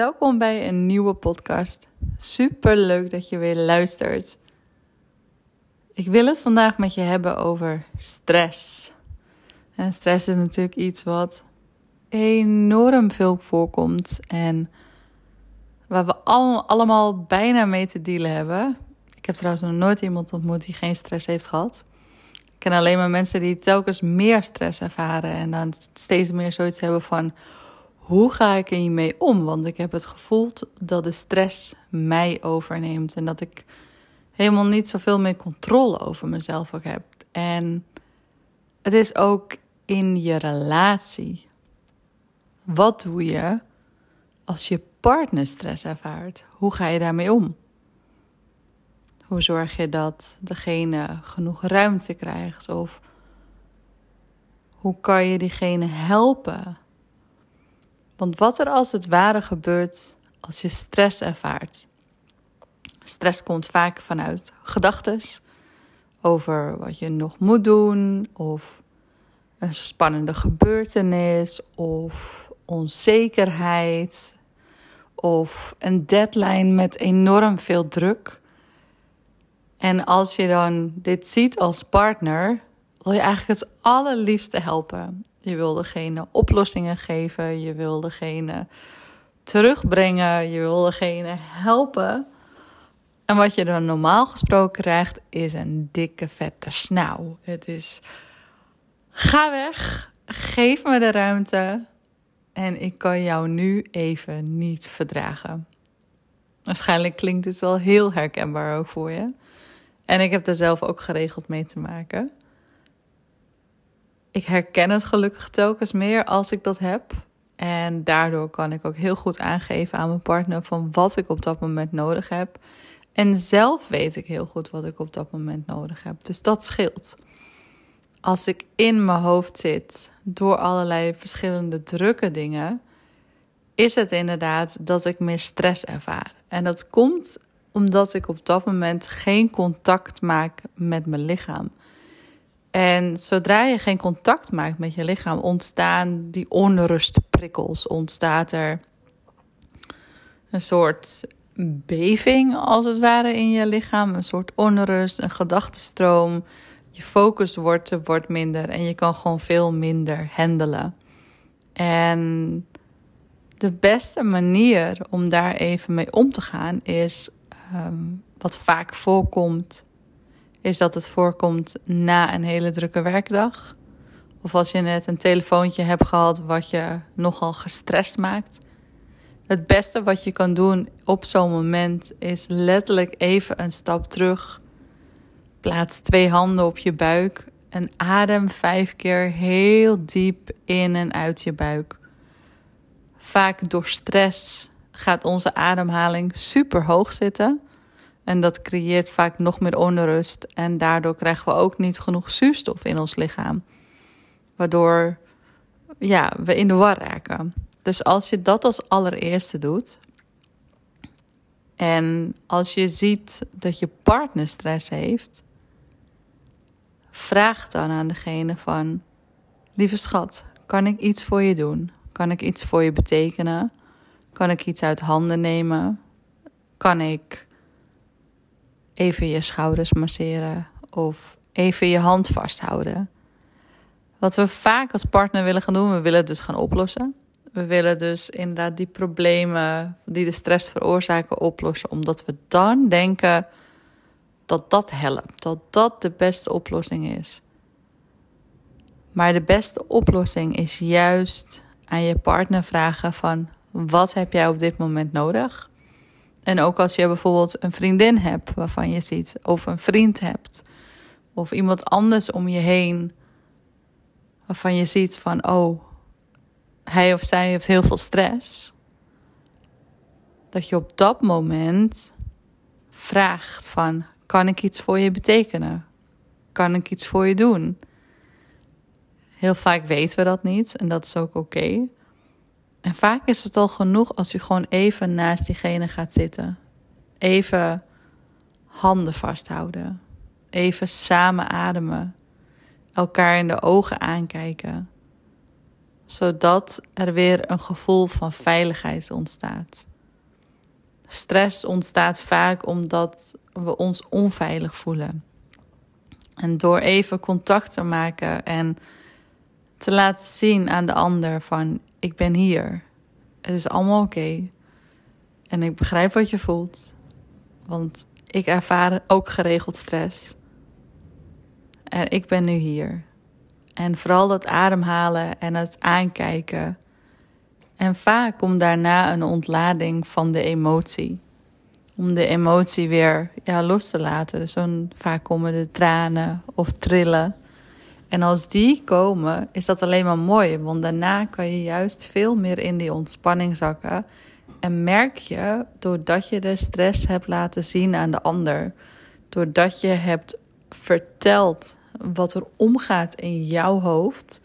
Welkom bij een nieuwe podcast. Super leuk dat je weer luistert. Ik wil het vandaag met je hebben over stress. En stress is natuurlijk iets wat enorm veel voorkomt en waar we allemaal bijna mee te dealen hebben. Ik heb trouwens nog nooit iemand ontmoet die geen stress heeft gehad. Ik ken alleen maar mensen die telkens meer stress ervaren en dan steeds meer zoiets hebben van hoe ga ik hiermee om? Want ik heb het gevoel dat de stress mij overneemt en dat ik helemaal niet zoveel meer controle over mezelf ook heb. En het is ook in je relatie. Wat doe je als je partner stress ervaart? Hoe ga je daarmee om? Hoe zorg je dat degene genoeg ruimte krijgt? Of hoe kan je diegene helpen? Want wat er als het ware gebeurt als je stress ervaart? Stress komt vaak vanuit gedachten over wat je nog moet doen, of een spannende gebeurtenis, of onzekerheid, of een deadline met enorm veel druk. En als je dan dit ziet als partner, wil je eigenlijk het allerliefste helpen. Je wil degene oplossingen geven. Je wil degene terugbrengen. Je wil degene helpen. En wat je dan normaal gesproken krijgt, is een dikke vette snauw. Het is: ga weg, geef me de ruimte. En ik kan jou nu even niet verdragen. Waarschijnlijk klinkt dit wel heel herkenbaar ook voor je. En ik heb er zelf ook geregeld mee te maken ik herken het gelukkig telkens meer als ik dat heb. En daardoor kan ik ook heel goed aangeven aan mijn partner van wat ik op dat moment nodig heb. En zelf weet ik heel goed wat ik op dat moment nodig heb. Dus dat scheelt. Als ik in mijn hoofd zit door allerlei verschillende drukke dingen, is het inderdaad dat ik meer stress ervaar. En dat komt omdat ik op dat moment geen contact maak met mijn lichaam. En zodra je geen contact maakt met je lichaam, ontstaan die onrustprikkels. Ontstaat er een soort beving, als het ware, in je lichaam. Een soort onrust, een gedachtenstroom. Je focus wordt, wordt minder en je kan gewoon veel minder handelen. En de beste manier om daar even mee om te gaan is, ehm, wat vaak voorkomt is dat het voorkomt na een hele drukke werkdag. Of als je net een telefoontje hebt gehad wat je nogal gestrest maakt. Het beste wat je kan doen op zo'n moment is letterlijk even een stap terug. Plaats twee handen op je buik en adem vijf keer heel diep in en uit je buik. Vaak door stress gaat onze ademhaling super hoog zitten. En dat creëert vaak nog meer onrust. En daardoor krijgen we ook niet genoeg zuurstof in ons lichaam. Waardoor ja, we in de war raken. Dus als je dat als allereerste doet. En als je ziet dat je partner stress heeft. Vraag dan aan degene van... Lieve schat, kan ik iets voor je doen? Kan ik iets voor je betekenen? Kan ik iets uit handen nemen? Kan ik even je schouders masseren of even je hand vasthouden. Wat we vaak als partner willen gaan doen, we willen het dus gaan oplossen. We willen dus inderdaad die problemen die de stress veroorzaken oplossen, omdat we dan denken dat dat helpt, dat dat de beste oplossing is. Maar de beste oplossing is juist aan je partner vragen van wat heb jij op dit moment nodig? En ook als je bijvoorbeeld een vriendin hebt waarvan je ziet, of een vriend hebt, of iemand anders om je heen, waarvan je ziet van, oh, hij of zij heeft heel veel stress. dat je op dat moment vraagt van kan ik iets voor je betekenen? Kan ik iets voor je doen? Heel vaak weten we dat niet en dat is ook oké. En vaak is het al genoeg als je gewoon even naast diegene gaat zitten. Even handen vasthouden. Even samen ademen. Elkaar in de ogen aankijken. Zodat er weer een gevoel van veiligheid ontstaat. Stress ontstaat vaak omdat we ons onveilig voelen. En door even contact te maken en te laten zien aan de ander van ik ben hier. Het is allemaal oké. En ik begrijp wat je voelt. Want ik ervaar ook geregeld stress. En ik ben nu hier. En vooral dat ademhalen en het aankijken. En vaak komt daarna een ontlading van de emotie. Om de emotie weer ja, los te laten. Dus vaak komen de tranen of trillen. En als die komen, is dat alleen maar mooi. Want daarna kan je juist veel meer in die ontspanning zakken. En merk je, doordat je de stress hebt laten zien aan de ander, doordat je hebt verteld wat er omgaat in jouw hoofd,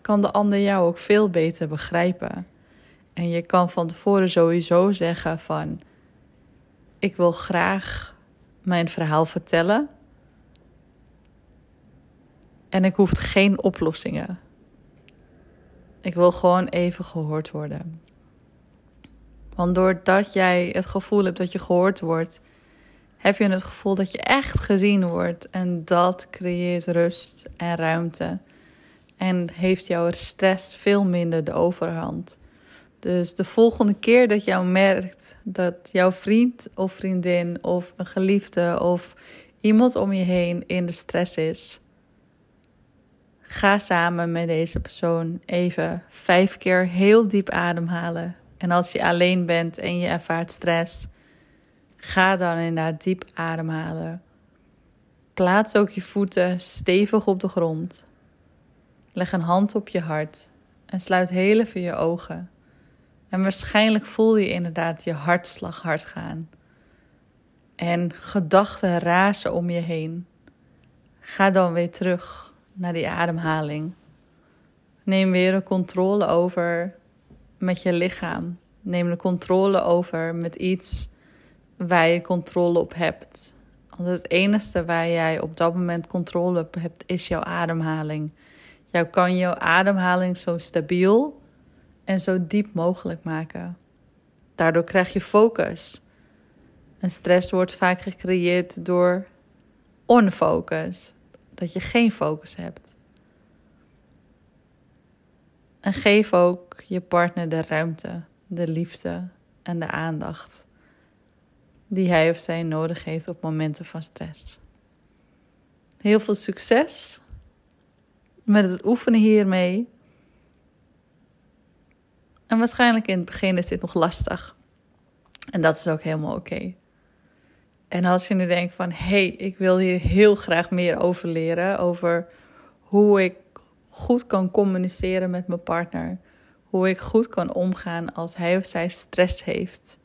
kan de ander jou ook veel beter begrijpen. En je kan van tevoren sowieso zeggen van ik wil graag mijn verhaal vertellen. En ik hoef geen oplossingen. Ik wil gewoon even gehoord worden. Want doordat jij het gevoel hebt dat je gehoord wordt, heb je het gevoel dat je echt gezien wordt. En dat creëert rust en ruimte. En heeft jouw stress veel minder de overhand. Dus de volgende keer dat jou merkt dat jouw vriend of vriendin of een geliefde of iemand om je heen in de stress is, ga samen met deze persoon even vijf keer heel diep ademhalen. En als je alleen bent en je ervaart stress, ga dan inderdaad diep ademhalen. Plaats ook je voeten stevig op de grond. Leg een hand op je hart en sluit heel even je ogen. En waarschijnlijk voel je inderdaad je hartslag hard gaan. En gedachten razen om je heen. Ga dan weer terug naar die ademhaling. Neem weer de controle over met je lichaam. Neem de controle over met iets waar je controle op hebt. Want het enige waar jij op dat moment controle op hebt, is jouw ademhaling. Jou kan jouw ademhaling zo stabiel en zo diep mogelijk maken. Daardoor krijg je focus. En stress wordt vaak gecreëerd door onfocus. Dat je geen focus hebt. En geef ook je partner de ruimte, de liefde en de aandacht die hij of zij nodig heeft op momenten van stress. Heel veel succes met het oefenen hiermee. En waarschijnlijk in het begin is dit nog lastig. En dat is ook helemaal oké. En als je nu denkt van, hé, hey, ik wil hier heel graag meer over leren. Over hoe ik goed kan communiceren met mijn partner. Hoe ik goed kan omgaan als hij of zij stress heeft.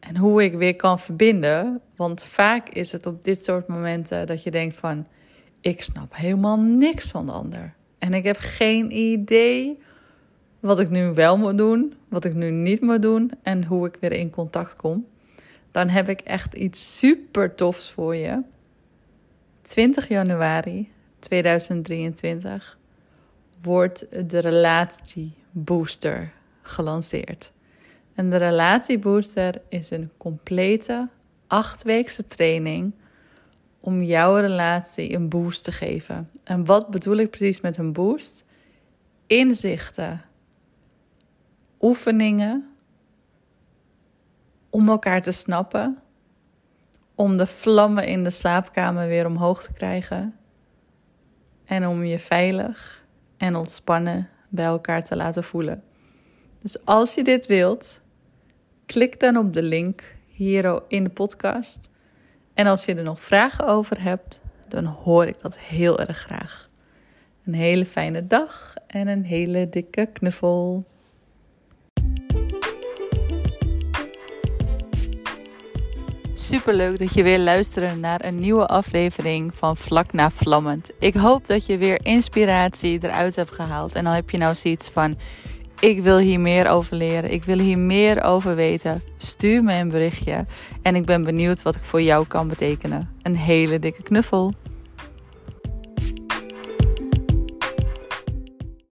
En hoe ik weer kan verbinden. Want vaak is het op dit soort momenten dat je denkt van... ik snap helemaal niks van de ander. En ik heb geen idee wat ik nu wel moet doen, wat ik nu niet moet doen en hoe ik weer in contact kom. Dan heb ik echt iets super tofs voor je. 20 januari 2023 wordt de relatiebooster gelanceerd. En de relatiebooster is een complete achtweekse training om jouw relatie een boost te geven. En wat bedoel ik precies met een boost? Inzichten, oefeningen om elkaar te snappen, om de vlammen in de slaapkamer weer omhoog te krijgen en om je veilig en ontspannen bij elkaar te laten voelen. Dus als je dit wilt, klik dan op de link hier in de podcast. En als je er nog vragen over hebt, dan hoor ik dat heel erg graag. Een hele fijne dag en een hele dikke knuffel. Super leuk dat je weer luistert naar een nieuwe aflevering van Vlak na Vlammend. Ik hoop dat je weer inspiratie eruit hebt gehaald. En dan heb je nou zoiets van: ik wil hier meer over leren, ik wil hier meer over weten. Stuur me een berichtje en ik ben benieuwd wat ik voor jou kan betekenen. Een hele dikke knuffel.